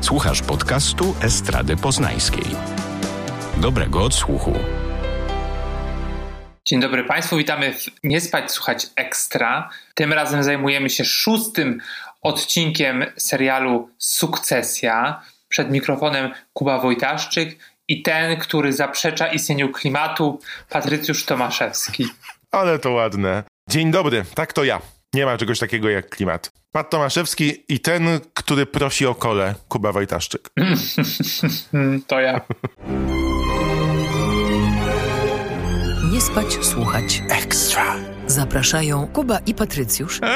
Słuchasz podcastu Estrady Poznańskiej. Dobrego odsłuchu. Dzień dobry Państwu, witamy w Nie Spać Słuchać Ekstra. Tym razem zajmujemy się szóstym odcinkiem serialu Sukcesja. Przed mikrofonem Kuba Wojtaszczyk i ten, który zaprzecza istnieniu klimatu, Patrycjusz Tomaszewski. Ale to ładne. Dzień dobry, tak to ja. Nie ma czegoś takiego jak klimat. Pat Tomaszewski i ten, który prosi o kole, Kuba Wojtaszczyk. to ja. Nie spać, słuchać. Ekstra. Zapraszają Kuba i Patrycjusz.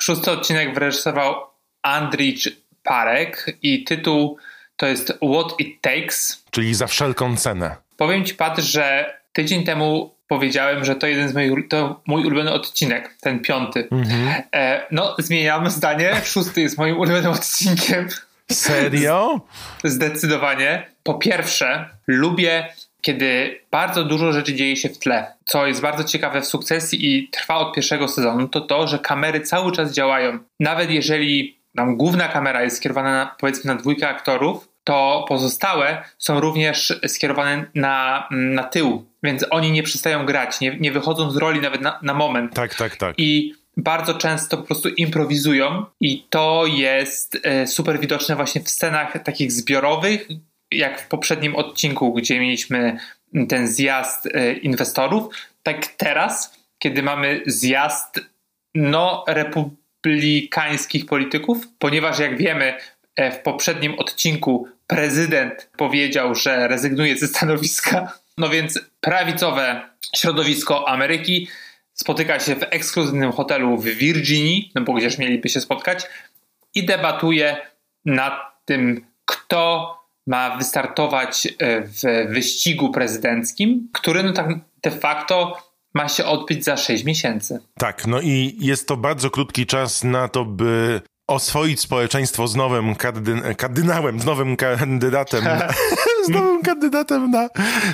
Szósty odcinek wyreżyserował Andrich Parek i tytuł to jest What It Takes. Czyli za wszelką cenę. Powiem ci, Pat, że tydzień temu powiedziałem, że to jeden z moich, to mój ulubiony odcinek, ten piąty. Mhm. E, no, zmieniam zdanie. Szósty jest moim ulubionym odcinkiem. Serio? Zdecydowanie. Po pierwsze, lubię, kiedy bardzo dużo rzeczy dzieje się w tle. Co jest bardzo ciekawe w sukcesji i trwa od pierwszego sezonu, to to, że kamery cały czas działają. Nawet jeżeli tam główna kamera jest skierowana na, powiedzmy na dwójkę aktorów, to pozostałe są również skierowane na, na tył, więc oni nie przestają grać, nie, nie wychodzą z roli nawet na, na moment. Tak, tak, tak. I bardzo często po prostu improwizują i to jest e, super widoczne właśnie w scenach takich zbiorowych, jak w poprzednim odcinku, gdzie mieliśmy ten zjazd e, inwestorów, tak teraz, kiedy mamy zjazd no republikańskich polityków, ponieważ jak wiemy w poprzednim odcinku prezydent powiedział, że rezygnuje ze stanowiska, no więc prawicowe środowisko Ameryki spotyka się w ekskluzywnym hotelu w Virginii, no bo gdzież mieliby się spotkać, i debatuje nad tym, kto ma wystartować e, w wyścigu prezydenckim, który no tak de facto ma się odbyć za 6 miesięcy. Tak, no i jest to bardzo krótki czas na to, by oswoić społeczeństwo z nowym kardyn kardynałem, z nowym kandydatem, z nowym kandydatem na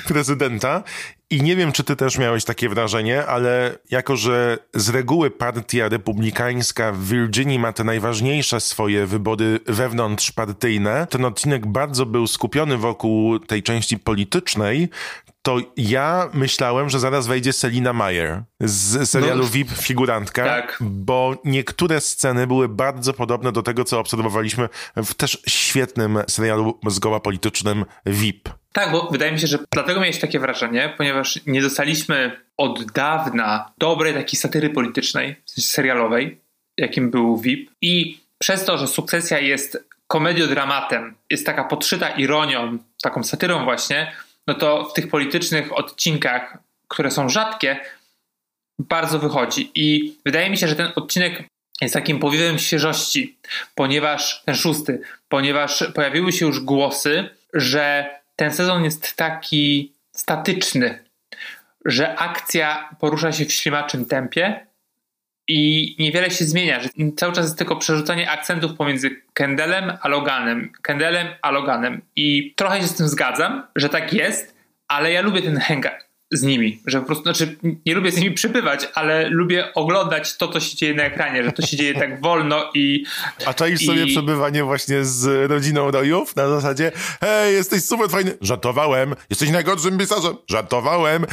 prezydenta. I nie wiem, czy ty też miałeś takie wrażenie, ale jako, że z reguły partia republikańska w Virginii ma te najważniejsze swoje wybory wewnątrzpartyjne, ten odcinek bardzo był skupiony wokół tej części politycznej, to ja myślałem, że zaraz wejdzie Selina Meyer z serialu no, VIP Figurantka, tak. bo niektóre sceny były bardzo podobne do tego, co obserwowaliśmy w też świetnym serialu zgoła politycznym VIP. Tak, bo wydaje mi się, że dlatego miałeś takie wrażenie, ponieważ nie dostaliśmy od dawna dobrej takiej satyry politycznej, w sensie serialowej, jakim był VIP i przez to, że Sukcesja jest komediodramatem, jest taka podszyta ironią, taką satyrą właśnie, no to w tych politycznych odcinkach, które są rzadkie, bardzo wychodzi. I wydaje mi się, że ten odcinek jest takim powiewem świeżości, ponieważ ten szósty, ponieważ pojawiły się już głosy, że ten sezon jest taki statyczny, że akcja porusza się w ślimaczym tempie i niewiele się zmienia, że cały czas jest tylko przerzucanie akcentów pomiędzy Kendelem a Loganem, Kendelem a Loganem. I trochę się z tym zgadzam, że tak jest, ale ja lubię ten hangar z nimi, że po prostu, znaczy nie lubię z nimi przybywać, ale lubię oglądać to, co się dzieje na ekranie, że to się dzieje tak wolno i... A czaisz i... sobie przebywanie właśnie z rodziną Rojów na zasadzie hej, jesteś super fajny, żartowałem, jesteś najgorszym pisarzem, żartowałem.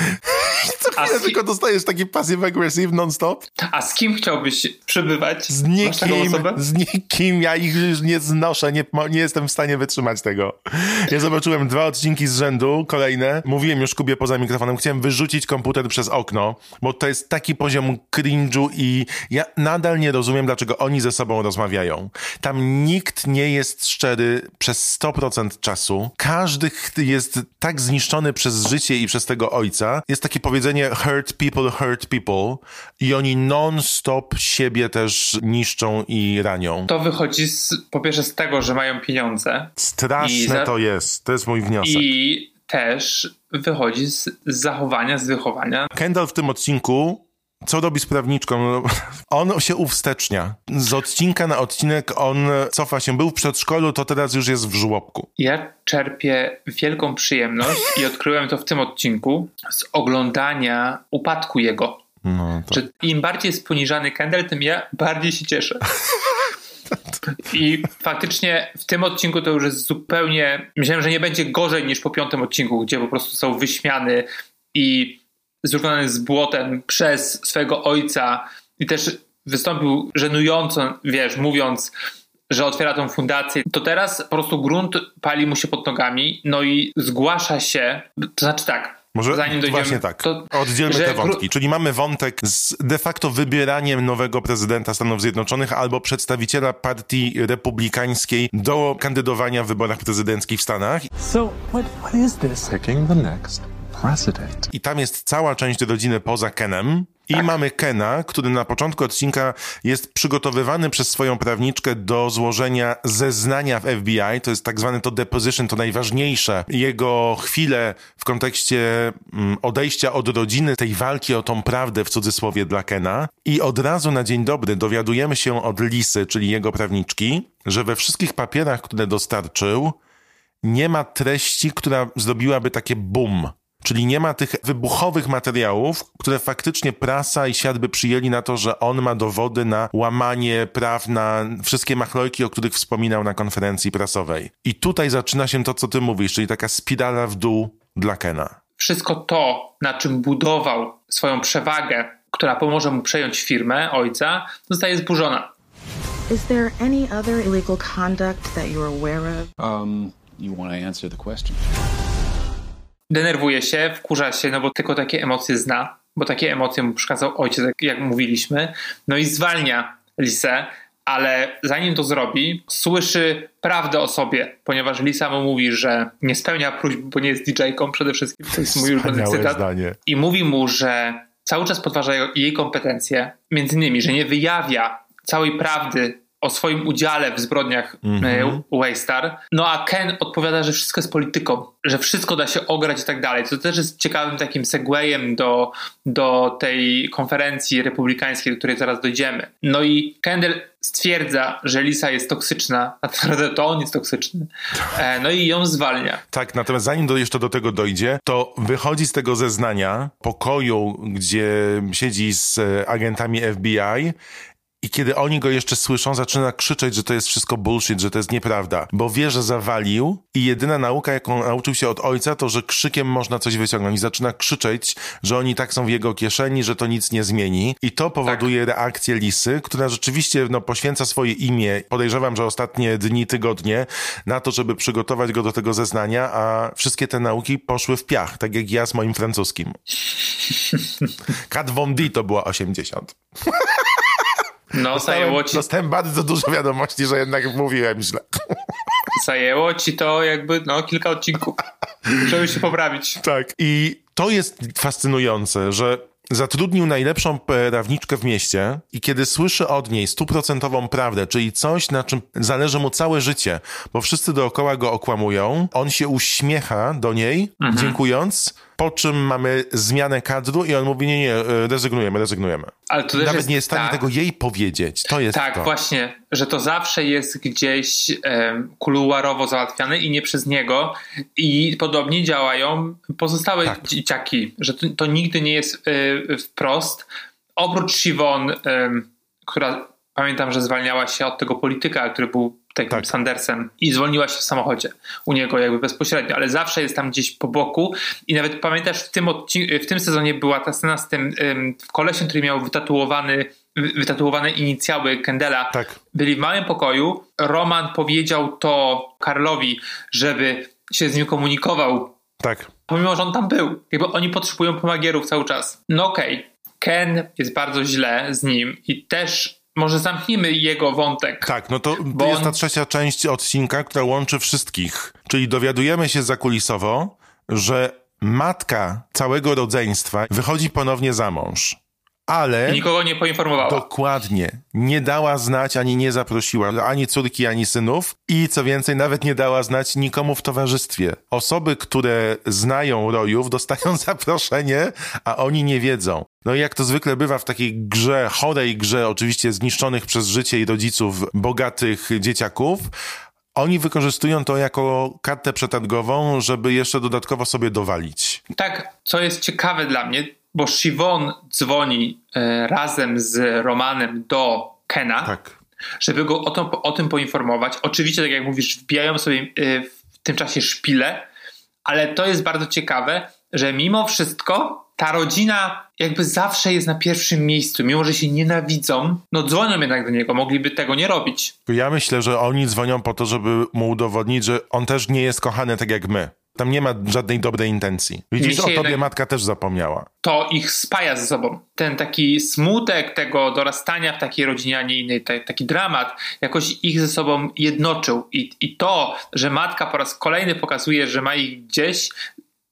Co chwilę kim... tylko dostajesz taki passive aggressive non-stop. A z kim chciałbyś przebywać? Z nikim, z nikim, ja ich już nie znoszę, nie, nie jestem w stanie wytrzymać tego. Ja zobaczyłem dwa odcinki z rzędu, kolejne, mówiłem już Kubie poza mikrofonem, chciałem chciałem wyrzucić komputer przez okno, bo to jest taki poziom cringe'u i ja nadal nie rozumiem, dlaczego oni ze sobą rozmawiają. Tam nikt nie jest szczery przez 100% czasu. Każdy jest tak zniszczony przez życie i przez tego ojca. Jest takie powiedzenie hurt people, hurt people i oni non-stop siebie też niszczą i ranią. To wychodzi z, po pierwsze z tego, że mają pieniądze. Straszne za... to jest. To jest mój wniosek. I też wychodzi z, zachowania, z wychowania. Kendall w tym odcinku co robi z prawniczką? No, on się uwstecznia. Z odcinka na odcinek on cofa się. Był w przedszkolu, to teraz już jest w żłobku. Ja czerpię wielką przyjemność i odkryłem to w tym odcinku z oglądania upadku jego. No, to... Że im bardziej jest poniżany Kendall, tym ja bardziej się cieszę. I faktycznie w tym odcinku to już jest zupełnie. Myślałem, że nie będzie gorzej niż po piątym odcinku, gdzie po prostu są wyśmiany i zrównany z błotem przez swojego ojca i też wystąpił żenująco, wiesz, mówiąc, że otwiera tą fundację, to teraz po prostu grunt pali mu się pod nogami, no i zgłasza się, to znaczy tak, Może zanim dojdziemy, właśnie tak. to, Oddzielmy te wątki. Czyli mamy wątek z de facto wybieraniem nowego prezydenta Stanów Zjednoczonych albo przedstawiciela partii republikańskiej do kandydowania w wyborach prezydenckich w Stanach. So, what, what is this? picking the next. I tam jest cała część rodziny poza Kenem. I Tak. mamy Kena, który na początku odcinka jest przygotowywany przez swoją prawniczkę do złożenia zeznania w FBI. To jest tak zwany to deposition, to najważniejsze. Jego chwile w kontekście mm, odejścia od rodziny, tej walki o tą prawdę w cudzysłowie dla Kena. I od razu na dzień dobry dowiadujemy się od Lisy, czyli jego prawniczki, że we wszystkich papierach, które dostarczył, nie ma treści, która zrobiłaby takie boom. Czyli nie ma tych wybuchowych materiałów, które faktycznie prasa i świat by przyjęli na to, że on ma dowody na łamanie praw, na wszystkie machlojki, o których wspominał na konferencji prasowej. I tutaj zaczyna się to, co ty mówisz, czyli taka spirala w dół dla Kena. wszystko to, na czym budował swoją przewagę, która pomoże mu przejąć firmę ojca, zostaje zburzona. Is there any other illegal conduct that you're aware of? Um, you want to answer the question? Denerwuje się, wkurza się, no bo tylko takie emocje zna, bo takie emocje mu przekazał ojciec, jak, mówiliśmy. No i zwalnia Lisę, ale zanim to zrobi, słyszy prawdę o sobie, ponieważ Lisa mu mówi, że nie spełnia próśb, bo nie jest DJ-ką przede wszystkim. To jest mój ulubiony cytat. zdanie. I mówi mu, że cały czas podważa jej kompetencje, między innymi, że nie wyjawia całej prawdy o swoim udziale w zbrodniach mm Waystar. No a Ken odpowiada, że wszystko jest polityką, że wszystko da się ograć i tak dalej. To też jest ciekawym takim segwayem do, do tej konferencji republikańskiej, do której zaraz dojdziemy. No i Kendall stwierdza, że Lisa jest toksyczna, a tak naprawdę to on jest toksyczny. E, no i ją zwalnia. Tak, natomiast zanim do, jeszcze do tego dojdzie, to wychodzi z tego zeznania pokoju, gdzie siedzi z e, agentami FBI i kiedy oni go jeszcze słyszą, zaczyna krzyczeć, że to jest wszystko bullshit, że to jest nieprawda, bo wie, że zawalił i jedyna nauka, jaką nauczył się od ojca, to, że krzykiem można coś wyciągnąć. I zaczyna krzyczeć, że oni tak są w jego kieszeni, że to nic nie zmieni. I to powoduje reakcję Lisy, która rzeczywiście no, poświęca swoje imię, podejrzewam, że ostatnie dni, tygodnie, na to, żeby przygotować go do tego zeznania, a wszystkie te nauki poszły w piach, tak jak ja z moim francuskim. Kat Von D to była 80. No, zajęło ci, Dostałem bardzo dużo wiadomości, że jednak mówiłem źle. zajęło ci to jakby no, kilka odcinków, żeby się poprawić. Tak. I to jest fascynujące, że zatrudnił najlepszą prawniczkę w mieście i kiedy słyszy od niej stuprocentową prawdę, czyli coś, na czym zależy mu całe życie, bo wszyscy dookoła go okłamują, on się uśmiecha do niej, dziękując, po czym mamy zmianę kadru i on mówi, nie, nie, e, rezygnujemy, rezygnujemy. Ale to Nawet nie jest w stanie tak, tego jej powiedzieć. To jest Tak, to. właśnie, że to zawsze jest gdzieś em, kuluarowo załatwiane i nie przez niego. I podobnie działają pozostałe Tak. dzieciaki, że to, to nigdy nie jest y, wprost. Oprócz Siwon, em, która pamiętam, że zwalniała się od tego polityka, który był takim Tak. Sandersem i zwolniła się w samochodzie u niego jakby bezpośrednio, ale zawsze jest tam gdzieś po boku i nawet pamiętasz w tym, w tym sezonie była ta scena z tym ym, kolesiem, który miał wytatuowany, wy- wytatuowane inicjały Kendela. Tak. Byli w małym pokoju, Roman powiedział to Karlowi, żeby się z nim komunikował, Tak. pomimo, że on tam był. Jakby oni potrzebują pomagierów cały czas. No okej, Ken jest bardzo źle z nim i też może zamknijmy jego wątek. Tak, no to, jest on- ta trzecia część odcinka, która łączy wszystkich. Czyli dowiadujemy się zakulisowo, że matka całego rodzeństwa wychodzi ponownie za mąż. Ale I nikogo nie poinformowała. dokładnie nie dała znać, ani nie zaprosiła ani córki, ani synów i co więcej, nawet nie dała znać nikomu w towarzystwie. Osoby, które znają rojów, dostają zaproszenie, a oni nie wiedzą. No i jak to zwykle bywa w takiej grze, chorej grze, oczywiście zniszczonych przez życie i rodziców bogatych dzieciaków, oni wykorzystują to jako kartę przetargową, żeby jeszcze dodatkowo sobie dowalić. Tak, co jest ciekawe dla mnie, bo Siwon dzwoni e, razem z Romanem do Kena Tak. żeby go o, to, o tym poinformować. Oczywiście, tak jak mówisz, wbijają sobie y, w tym czasie szpile, ale to jest bardzo ciekawe, że mimo wszystko ta rodzina jakby zawsze jest na pierwszym miejscu, mimo że się nienawidzą, no dzwonią jednak do niego, mogliby tego nie robić. Ja myślę, że oni dzwonią po to, żeby mu udowodnić, że on też nie jest kochany tak jak my. Tam nie ma żadnej dobrej intencji. Widzisz, o tobie jednak- matka też zapomniała. To ich spaja ze sobą. Ten taki smutek tego dorastania w takiej rodzinie, a nie innej, ta- taki dramat, jakoś ich ze sobą jednoczył. I, I to, że matka po raz kolejny pokazuje, że ma ich gdzieś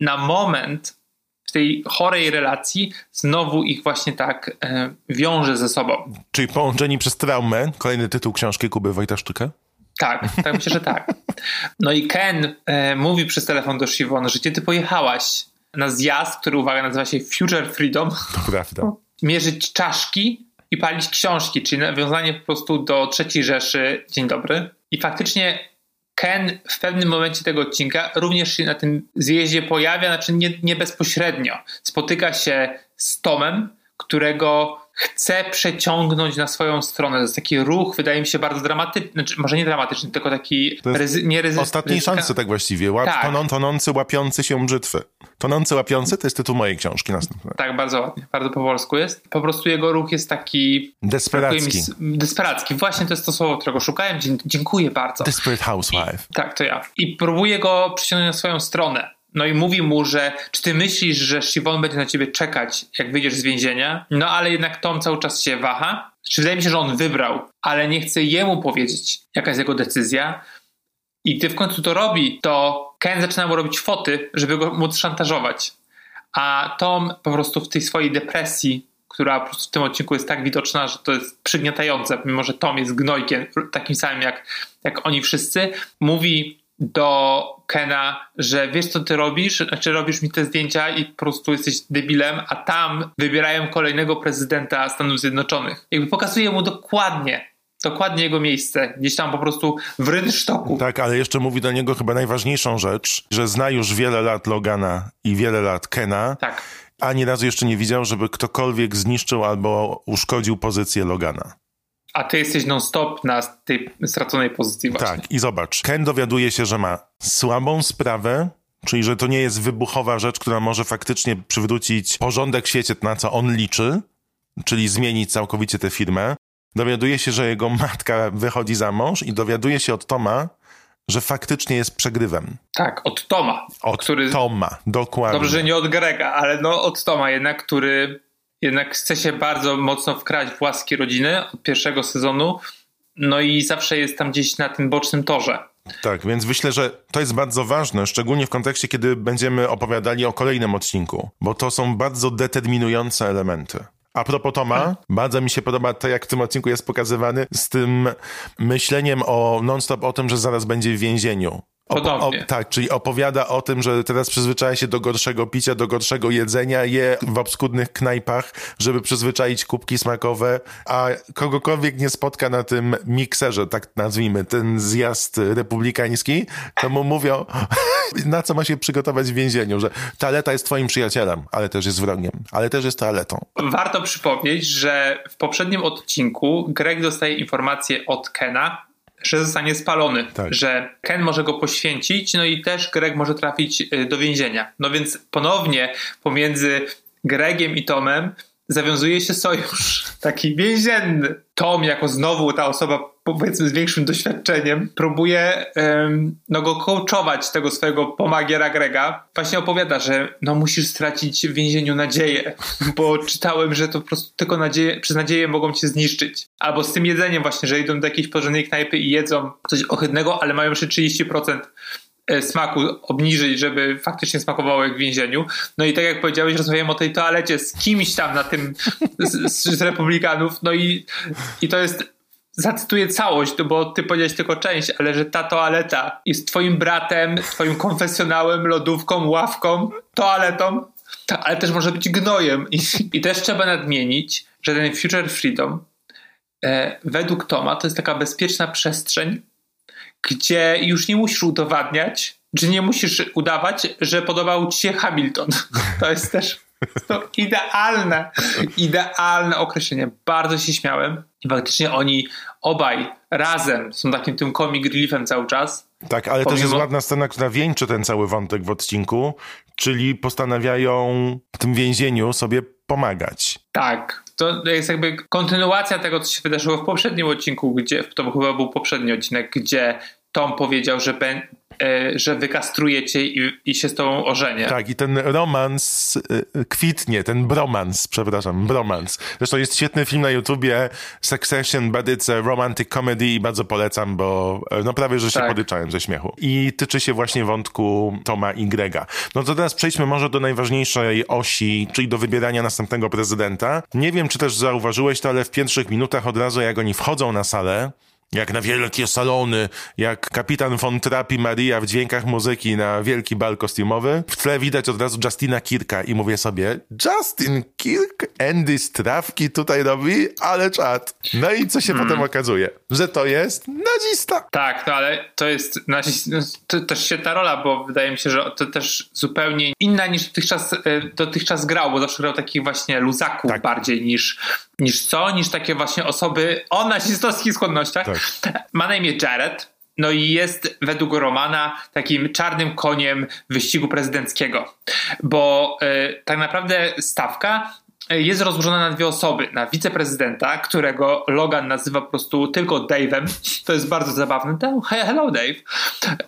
na moment w tej chorej relacji, znowu ich właśnie tak e, wiąże ze sobą. Czyli połączeni przez traumę, kolejny tytuł książki Kuby Wojtaszczyka. Tak, tak myślę, że tak. No i Ken e, mówi przez telefon do Siwon, że gdzie ty pojechałaś na zjazd, który uwaga nazywa się Future Freedom, To prawda. mierzyć czaszki i palić książki, czyli nawiązanie po prostu do trzeciej Rzeszy. Dzień dobry. I faktycznie Ken w pewnym momencie tego odcinka również się na tym zjeździe pojawia, znaczy nie, nie bezpośrednio. Spotyka się z Tomem, którego chce przeciągnąć na swoją stronę. To jest taki ruch, wydaje mi się, bardzo dramatyczny, znaczy, może nie dramatyczny, tylko taki ryzy, nie Ostatniej ryzyka- szansy tak właściwie. Łap, Tak. toną, tonący, łapiący się brzytwy. Tonący, łapiący to jest tytuł mojej książki następnej. Tak, bardzo ładnie, bardzo po polsku jest. Po prostu jego ruch jest taki brakuje mi Desperacki. Desperacki. Właśnie to jest to słowo, którego szukałem. Dziękuję bardzo. Desperate Housewife. Tak, to ja. I próbuje go przyciągnąć na swoją stronę. No i mówi mu, że czy ty myślisz, że Siwon będzie na ciebie czekać, jak wyjdziesz z więzienia? No ale jednak Tom cały czas się waha. Czy wydaje mi się, że on wybrał, ale nie chce jemu powiedzieć, jaka jest jego decyzja. I gdy w końcu to robi, to Ken zaczyna mu robić foty, żeby go móc szantażować. A Tom po prostu w tej swojej depresji, która po prostu w tym odcinku jest tak widoczna, że to jest przygniatające, mimo że Tom jest gnojkiem, takim samym jak, jak oni wszyscy, mówi do Kena, że wiesz co ty robisz, znaczy robisz mi te zdjęcia i po prostu jesteś debilem, a tam wybierają kolejnego prezydenta Stanów Zjednoczonych. Jakby pokazuje mu dokładnie, dokładnie jego miejsce, gdzieś tam po prostu w rynsztoku. Tak, ale jeszcze mówi do niego chyba najważniejszą rzecz, że zna już wiele lat Logana i wiele lat Kena, Tak. a ani razu jeszcze nie widział, żeby ktokolwiek zniszczył albo uszkodził pozycję Logana. A ty jesteś non-stop na tej straconej pozycji właśnie. Tak, i zobacz, Ken dowiaduje się, że ma słabą sprawę, czyli że to nie jest wybuchowa rzecz, która może faktycznie przywrócić porządek w świecie, na co on liczy, czyli zmienić całkowicie tę firmę. Dowiaduje się, że jego matka wychodzi za mąż i dowiaduje się od Toma, że faktycznie jest przegrywem. Tak, od Toma, Od który... Toma, dokładnie. Dobrze, że nie od Grega, ale no od Toma jednak, który jednak chce się bardzo mocno wkrać w łaski rodziny od pierwszego sezonu, no i zawsze jest tam gdzieś na tym bocznym torze. Tak, więc myślę, że to jest bardzo ważne, szczególnie w kontekście, kiedy będziemy opowiadali o kolejnym odcinku, bo to są bardzo determinujące elementy. A propos Toma, bardzo mi się podoba to, jak w tym odcinku jest pokazywany z tym myśleniem o non-stop o tym, że zaraz będzie w więzieniu. Podobnie. tak, czyli opowiada o tym, że teraz przyzwyczaja się do gorszego picia, do gorszego jedzenia, je w obskudnych knajpach, żeby przyzwyczaić kubki smakowe, a kogokolwiek nie spotka na tym mikserze, tak nazwijmy, ten zjazd republikański, to mu mówią, na co ma się przygotować w więzieniu, że toaleta jest twoim przyjacielem, ale też jest wrogiem, ale też jest toaletą. Warto przypomnieć, że w poprzednim odcinku Greg dostaje informację od Kena, że zostanie spalony, Tak. że Ken może go poświęcić, no i też Greg może trafić y, do więzienia. No więc ponownie pomiędzy Gregiem i Tomem zawiązuje się sojusz taki więzienny. Tom jako znowu ta osoba powiedzmy z większym doświadczeniem próbuje em, no go coachować tego swojego pomagiera Grega. Właśnie opowiada, że no musisz stracić w więzieniu nadzieję, bo czytałem, że to po prostu tylko nadzieję, przez nadzieję mogą cię zniszczyć. Albo z tym jedzeniem właśnie, że idą do jakiejś porządnej knajpy i jedzą coś ohydnego, ale mają jeszcze 30% e, smaku obniżyć, żeby faktycznie smakowało jak w więzieniu. No i tak jak powiedziałeś, rozmawiałem o tej toalecie z kimś tam na tym, z, z republikanów, no i, i to jest zacytuję całość, bo ty powiedziałeś tylko część, ale że ta toaleta jest twoim bratem, twoim konfesjonałem, lodówką, ławką, toaletą, ale też może być gnojem. I, I też trzeba nadmienić, że ten Future Freedom e, według Toma to jest taka bezpieczna przestrzeń, gdzie już nie musisz udowadniać, czy nie musisz udawać, że podobał ci się Hamilton. To jest też To idealne, idealne określenie. Bardzo się śmiałem. I faktycznie oni obaj razem są takim tym comic reliefem cały czas. Tak, ale Pomimo- też jest ładna scena, która wieńczy ten cały wątek w odcinku, czyli postanawiają w tym więzieniu sobie pomagać. Tak. To jest jakby kontynuacja tego, co się wydarzyło w poprzednim odcinku, gdzie to chyba był poprzedni odcinek, gdzie Tom powiedział, że, ben, że wykastruje cię i, i się z tobą ożenię. Tak, i ten romans y, kwitnie, ten bromans, przepraszam, bromans. Zresztą jest świetny film na YouTubie, Succession, but it's a romantic comedy i bardzo polecam, bo e, no prawie, że się Tak. podyczałem ze śmiechu. I tyczy się właśnie wątku Toma i Grega. No to teraz przejdźmy może do najważniejszej osi, czyli do wybierania następnego prezydenta. Nie wiem, czy też zauważyłeś to, ale w pierwszych minutach od razu, jak oni wchodzą na salę, jak na wielkie salony, jak kapitan von Trapp i Maria w dźwiękach muzyki na wielki bal kostiumowy. W tle widać od razu Justina Kirka i mówię sobie, Justin Kirk, Andy Strawki tutaj robi, ale czad. No i co się potem okazuje? Że to jest nazista. Tak, no ale to jest naci- no, to też świetna rola, bo wydaje mi się, że to też zupełnie inna niż dotychczas, e, dotychczas grał, bo zawsze grał takich właśnie luzaków Tak. bardziej niż, niż co, niż takie właśnie osoby o nazistowskich skłonnościach. Tak. Ma na imię Jared. No i jest według Romana takim czarnym koniem wyścigu prezydenckiego, bo e, tak naprawdę stawka jest rozłożona na dwie osoby. Na wiceprezydenta, którego Logan nazywa po prostu tylko Dave'em. To jest bardzo zabawne. Hello Dave.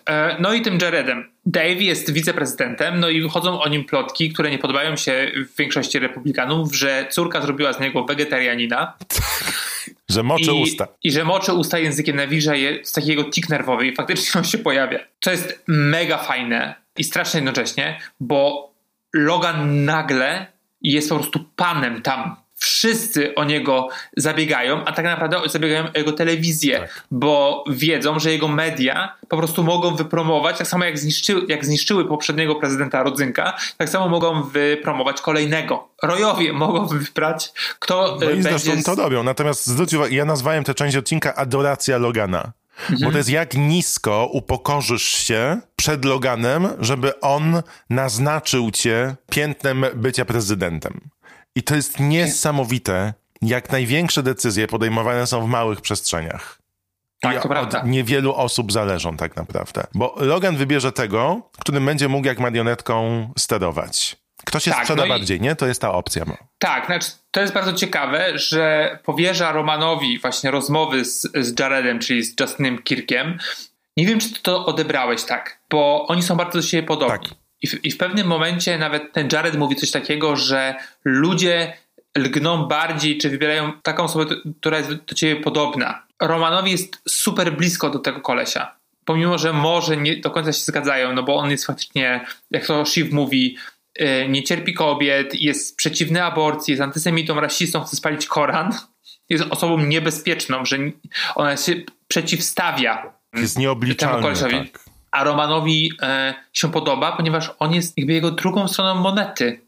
E, No i tym Jaredem. Dave jest wiceprezydentem, no i wychodzą o nim plotki, które nie podobają się w większości republikanów, że córka zrobiła z niego wegetarianina. Że moczy I, usta. I że moczy usta językiem nawilża je z takiego tik nerwowy i faktycznie on się pojawia. To jest mega fajne i strasznie jednocześnie, bo Logan nagle jest po prostu panem tam. Wszyscy o niego zabiegają, a tak naprawdę zabiegają o jego telewizję, Tak. bo wiedzą, że jego media po prostu mogą wypromować, tak samo jak, zniszczy, jak zniszczyły poprzedniego prezydenta Rodzynka, tak samo mogą wypromować kolejnego. Rojowie mogą wybrać, kto No e, i będzie... zresztą to robią. Natomiast zwróć uwagę, ja nazwałem tę część odcinka Adoracja Logana. Bo to jest jak nisko upokorzysz się przed Loganem, żeby on naznaczył cię piętnem bycia prezydentem. I to jest niesamowite, jak największe decyzje podejmowane są w małych przestrzeniach. Tak, I to od prawda. niewielu osób zależą tak naprawdę. Bo Logan wybierze tego, którym będzie mógł jak marionetką sterować. Kto się Tak, sprzeda no i- bardziej, nie? To jest ta opcja. no. Tak, znaczy to jest bardzo ciekawe, że powierza Romanowi właśnie rozmowy z, z Jaredem, czyli z Justinem Kirkiem. Nie wiem, czy ty to odebrałeś tak, bo oni są bardzo do siebie podobni. Tak. I, w, I w pewnym momencie nawet ten Jared mówi coś takiego, że ludzie lgną bardziej, czy wybierają taką osobę, która jest do ciebie podobna. Romanowi jest super blisko do tego kolesia. Pomimo, że może nie do końca się zgadzają, no bo on jest faktycznie, jak to Shiv mówi, nie cierpi kobiet, jest przeciwny aborcji, jest antysemitą, rasistą, chce spalić Koran. Jest osobą niebezpieczną, że ona się przeciwstawia Jest temu nieobliczalny. Tak. A Romanowi e, się podoba, ponieważ on jest jakby jego drugą stroną monety.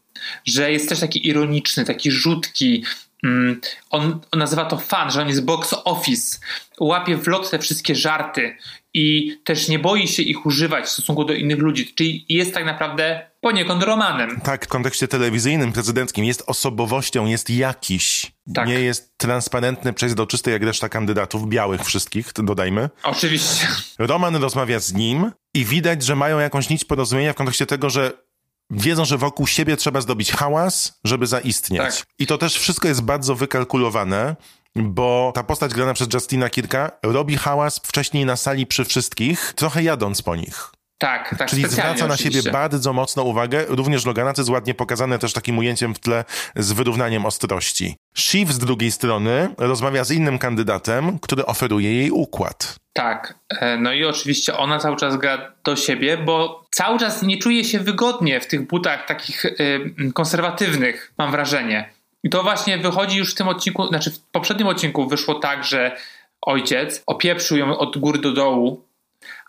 Że jest też taki ironiczny, taki rzutki. Mm, on, on nazywa to fan, że on jest box office. Łapie w lot te wszystkie żarty i też nie boi się ich używać w stosunku do innych ludzi. Czyli jest tak naprawdę poniekąd Romanem. Tak, w kontekście telewizyjnym, prezydenckim jest osobowością, jest jakiś. Tak. Nie jest transparentny, przejrzysty jak reszta kandydatów, białych wszystkich, dodajmy. Oczywiście. Roman rozmawia z nim i widać, że mają jakąś nić porozumienia w kontekście tego, że wiedzą, że wokół siebie trzeba zdobyć hałas, żeby zaistnieć. Tak. I to też wszystko jest bardzo wykalkulowane, bo ta postać grana przez Justina Kirka robi hałas wcześniej na sali przy wszystkich, trochę jadąc po nich. Tak, tak. Czyli zwraca na oczywiście. siebie bardzo mocno uwagę, również Logana, co jest ładnie pokazane też takim ujęciem w tle z wyrównaniem ostrości. Shiv z drugiej strony rozmawia z innym kandydatem, który oferuje jej układ. Tak, e, no i oczywiście ona cały czas gra do siebie, bo cały czas nie czuje się wygodnie w tych butach takich y, konserwatywnych, mam wrażenie. I to właśnie wychodzi już w tym odcinku, znaczy w poprzednim odcinku wyszło tak, że ojciec opieprzył ją od góry do dołu,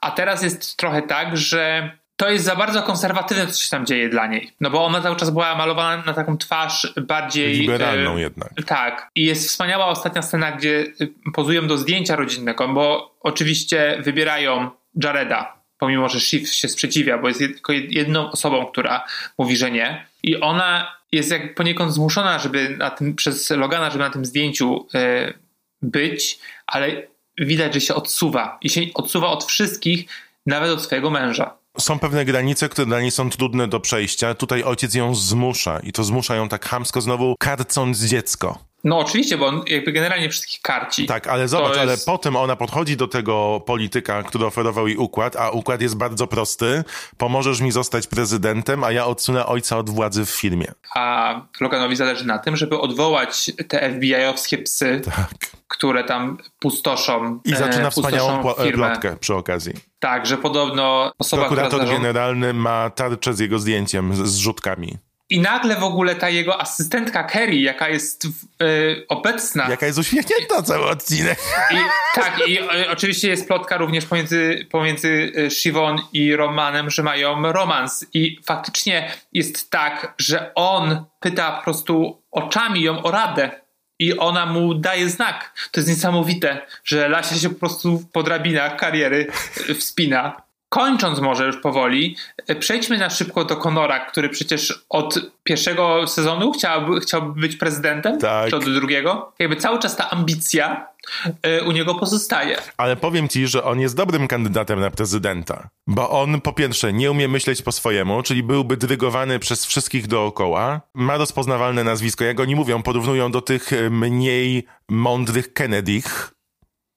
a teraz jest trochę tak, że to jest za bardzo konserwatywne, co się tam dzieje dla niej. No bo ona cały czas była malowana na taką twarz bardziej... Liberalną e, jednak. tak. I jest wspaniała ostatnia scena, gdzie pozują do zdjęcia rodzinnego, bo oczywiście wybierają Jareda pomimo że Shiv się sprzeciwia, bo jest tylko jed- jedną osobą, która mówi, że nie. I ona jest jak poniekąd zmuszona, żeby na tym, przez Logana, żeby na tym zdjęciu e, być, ale widać, że się odsuwa. I się odsuwa od wszystkich, nawet od swojego męża. Są pewne granice, które dla niej są trudne do przejścia. Tutaj ojciec ją zmusza i to zmusza ją tak chamsko znowu karcąc dziecko. No oczywiście, bo on jakby generalnie wszystkich karci. Tak, ale zobacz, ale jest- potem ona podchodzi do tego polityka, który oferował jej układ, a układ jest bardzo prosty. Pomożesz mi zostać prezydentem, a ja odsunę ojca od władzy w filmie. A Loganowi zależy na tym, żeby odwołać te FBI-owskie psy, Tak. które tam pustoszą. I e, zaczyna wspaniałą pustoszą pło- firmę. plotkę przy okazji. Tak, że podobno osoba, która Prokurator zarządza... generalny ma tarczę z jego zdjęciem, z zrzutkami. I nagle w ogóle ta jego asystentka Kerry, jaka jest w, y, obecna. Jaka jest uśmiechnięta cały odcinek. I, tak, i y, oczywiście jest plotka również pomiędzy, pomiędzy y, Siwon i Romanem, że mają romans. I faktycznie jest tak, że on pyta po prostu oczami ją o radę. I ona mu daje znak. To jest niesamowite, że Lasia się po prostu po drabinach kariery y, wspina. Kończąc może już powoli, y, przejdźmy na szybko do Conora, który przecież od pierwszego sezonu chciałby, chciałby być prezydentem, Tak. czy od drugiego. Jakby cały czas ta ambicja y, u niego pozostaje. Ale powiem ci, że on jest dobrym kandydatem na prezydenta. Bo on po pierwsze nie umie myśleć po swojemu, czyli byłby dyrygowany przez wszystkich dookoła. Ma rozpoznawalne nazwisko. Jak oni mówią, porównują do tych e, mniej mądrych Kennedych.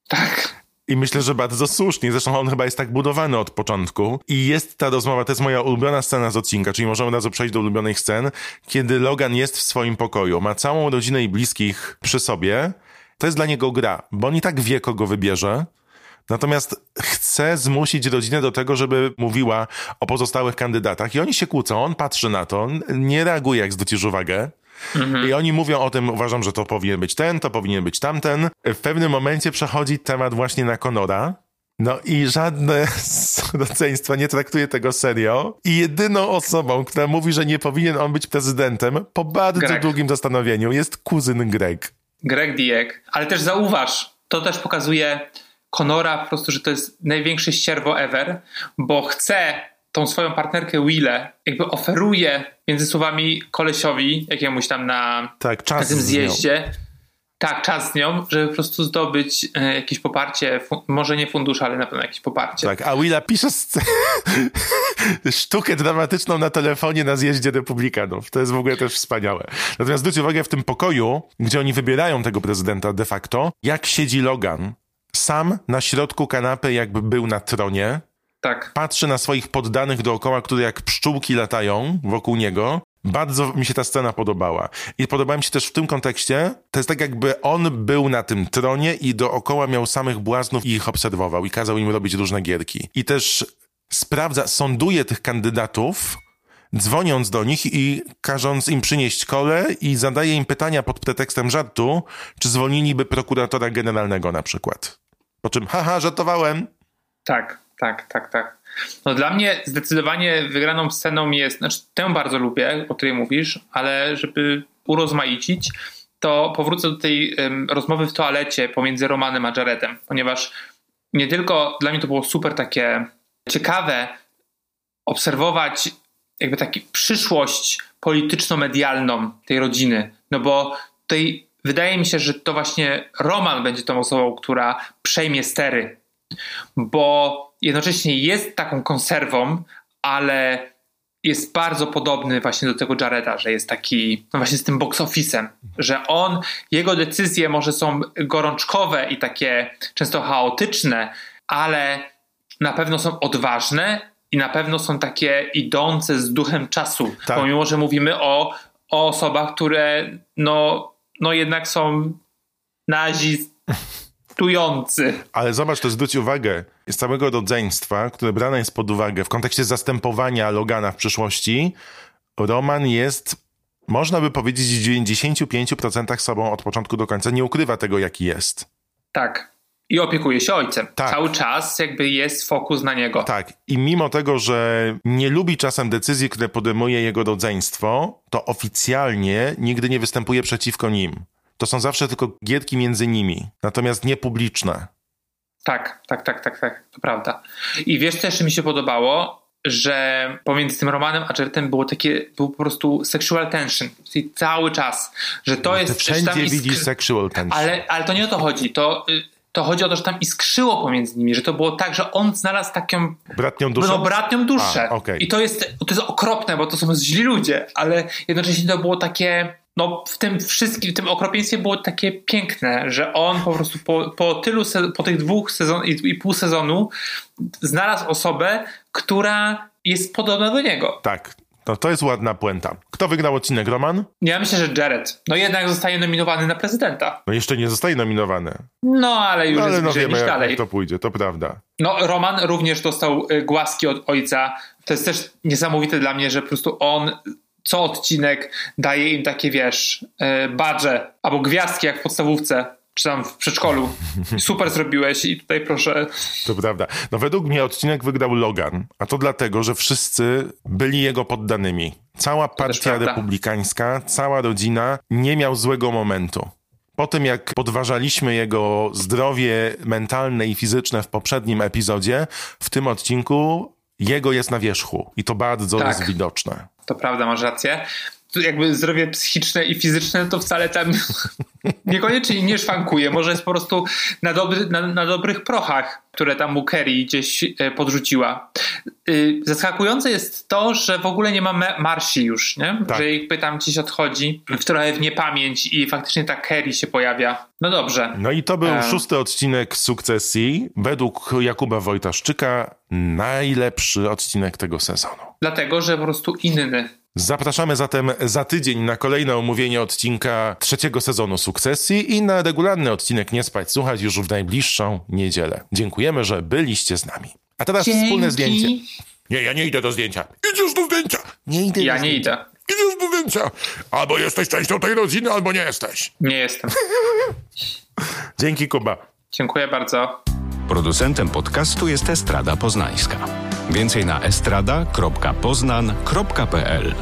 Tak. I myślę, że bardzo słusznie. Zresztą on chyba jest tak budowany od początku. I jest ta rozmowa, to jest moja ulubiona scena z odcinka, czyli możemy od razu przejść do ulubionych scen, kiedy Logan jest w swoim pokoju, ma całą rodzinę i bliskich przy sobie. To jest dla niego gra, bo on i tak wie, kogo wybierze. Natomiast chce zmusić rodzinę do tego, żeby mówiła o pozostałych kandydatach. I oni się kłócą, on patrzy na to, nie reaguje, jak zwrócisz uwagę. I oni mówią o tym, uważam, że to powinien być ten, to powinien być tamten. W pewnym momencie przechodzi temat właśnie na Conora. No i żadne z rodzeństwa nie traktuje tego serio. I jedyną osobą, która mówi, że nie powinien on być prezydentem, po bardzo Greg. długim zastanowieniu, jest kuzyn Greg. Greg Diek. Ale też zauważ, to też pokazuje Conora po prostu, że to jest największe ścierwo ever, bo chce tą swoją partnerkę Willę, jakby oferuje między słowami kolesiowi, jakiemuś tam na, Tak, na tym zjeździe, tak, czas z nią, żeby po prostu zdobyć e, jakieś poparcie, może nie fundusz, ale na pewno jakieś poparcie. Tak, a Willa pisze sztukę dramatyczną na telefonie na zjeździe republikanów. To jest w ogóle też wspaniałe. Natomiast zwróć uwagę w tym pokoju, gdzie oni wybierają tego prezydenta de facto, jak siedzi Logan. Sam na środku kanapy, jakby był na tronie, Tak. patrzy na swoich poddanych dookoła, które jak pszczółki latają wokół niego. Bardzo mi się ta scena podobała. I podobała mi się też w tym kontekście, to jest tak jakby on był na tym tronie i dookoła miał samych błaznów i ich obserwował i kazał im robić różne gierki. I też sprawdza, sąduje tych kandydatów, dzwoniąc do nich i każąc im przynieść kole i zadaje im pytania pod pretekstem żartu, czy zwolniliby prokuratora generalnego na przykład. Po czym, haha, żartowałem. Tak, tak, tak, tak. No dla mnie zdecydowanie wygraną sceną jest, znaczy tę bardzo lubię, o której mówisz, ale żeby urozmaicić, to powrócę do tej em, rozmowy w toalecie pomiędzy Romanem a Jaredem, ponieważ nie tylko dla mnie to było super takie ciekawe obserwować jakby taki przyszłość polityczno-medialną tej rodziny, no bo tutaj wydaje mi się, że to właśnie Roman będzie tą osobą, która przejmie stery bo jednocześnie jest taką konserwą, ale jest bardzo podobny właśnie do tego Jareda, że jest taki, no właśnie z tym box office'em, że on, jego decyzje może są gorączkowe i takie często chaotyczne, ale na pewno są odważne i na pewno są takie idące z duchem czasu, Tak. pomimo, że mówimy o, o osobach, które no, no jednak są Ale zobacz, to zwróć uwagę, z całego rodzeństwa, które brane jest pod uwagę w kontekście zastępowania Logana w przyszłości, Roman jest, można by powiedzieć, w 95% sobą od początku do końca. Nie ukrywa tego, jaki jest. Tak. I opiekuje się ojcem. Tak. Cały czas jakby jest fokus na niego. Tak. I mimo tego, że nie lubi czasem decyzji, które podejmuje jego rodzeństwo, to oficjalnie nigdy nie występuje przeciwko nim. To są zawsze tylko gierki między nimi, natomiast nie publiczne. Tak, tak, tak, tak, tak, to prawda. I wiesz, co jeszcze mi się podobało? Że pomiędzy tym Romanem a Jaredem było takie, był po prostu sexual tension. Czyli cały czas, że to Ty jest... że wszędzie tam widzisz iskr- sexual tension. Ale, ale to nie o to chodzi. To, y, to chodzi o to, że tam iskrzyło pomiędzy nimi, że to było tak, że on znalazł taką Bratnią duszę? no, bratnią duszę. A, okej. I to jest, to jest okropne, bo to są źli ludzie, ale jednocześnie to było takie, no w tym wszystkim, w tym okropieństwie było takie piękne, że on po prostu po, po tylu, po tych dwóch sezon i, i pół sezonu znalazł osobę, która jest podobna do niego. Tak. No, to jest ładna puenta. Kto wygrał odcinek, Roman? Ja myślę, że Jared. No jednak zostaje nominowany na prezydenta. No jeszcze nie zostaje nominowany. No ale już No, ale jest no wiemy, dalej. jak to pójdzie, to prawda. No, Roman również dostał y, głaski od ojca. To jest też niesamowite dla mnie, że po prostu on co odcinek daje im takie, wiesz, y, badże albo gwiazdki jak w podstawówce, czy tam w przedszkolu. Super zrobiłeś i tutaj proszę. To prawda. No według mnie odcinek wygrał Logan, a to dlatego, że wszyscy byli jego poddanymi. Cała partia republikańska, cała rodzina nie miał złego momentu. Po tym, jak podważaliśmy jego zdrowie mentalne i fizyczne w poprzednim epizodzie, w tym odcinku jego jest na wierzchu. I to bardzo Tak. jest widoczne. To prawda, masz rację. Jakby zdrowie psychiczne i fizyczne to wcale tam niekoniecznie nie szwankuje. Może jest po prostu na, dobry, na, na dobrych prochach, które tam mu Kerry gdzieś e, podrzuciła. Y, Zaskakujące jest to, że w ogóle nie ma Marsi już, nie? Tak. Że jej pytam gdzieś odchodzi w trochę w niepamięć i faktycznie ta Kerry się pojawia. No dobrze. No i to był E. szósty odcinek sukcesji. Według Jakuba Wojtaszczyka najlepszy odcinek tego sezonu. Dlatego, że po prostu inny. Zapraszamy zatem za tydzień na kolejne omówienie odcinka trzeciego sezonu Sukcesji i na regularny odcinek Nie Spać Słuchać już w najbliższą niedzielę. Dziękujemy, że byliście z nami. A teraz wspólne zdjęcie. Nie, ja nie idę do zdjęcia. Idziesz do zdjęcia. Nie idę Ja nie idę. Idziesz do zdjęcia. Albo jesteś częścią tej rodziny, albo nie jesteś. Nie jestem. Dzięki, Kuba. Dziękuję bardzo. Producentem podcastu jest Estrada Poznańska. Więcej na estrada.poznan.pl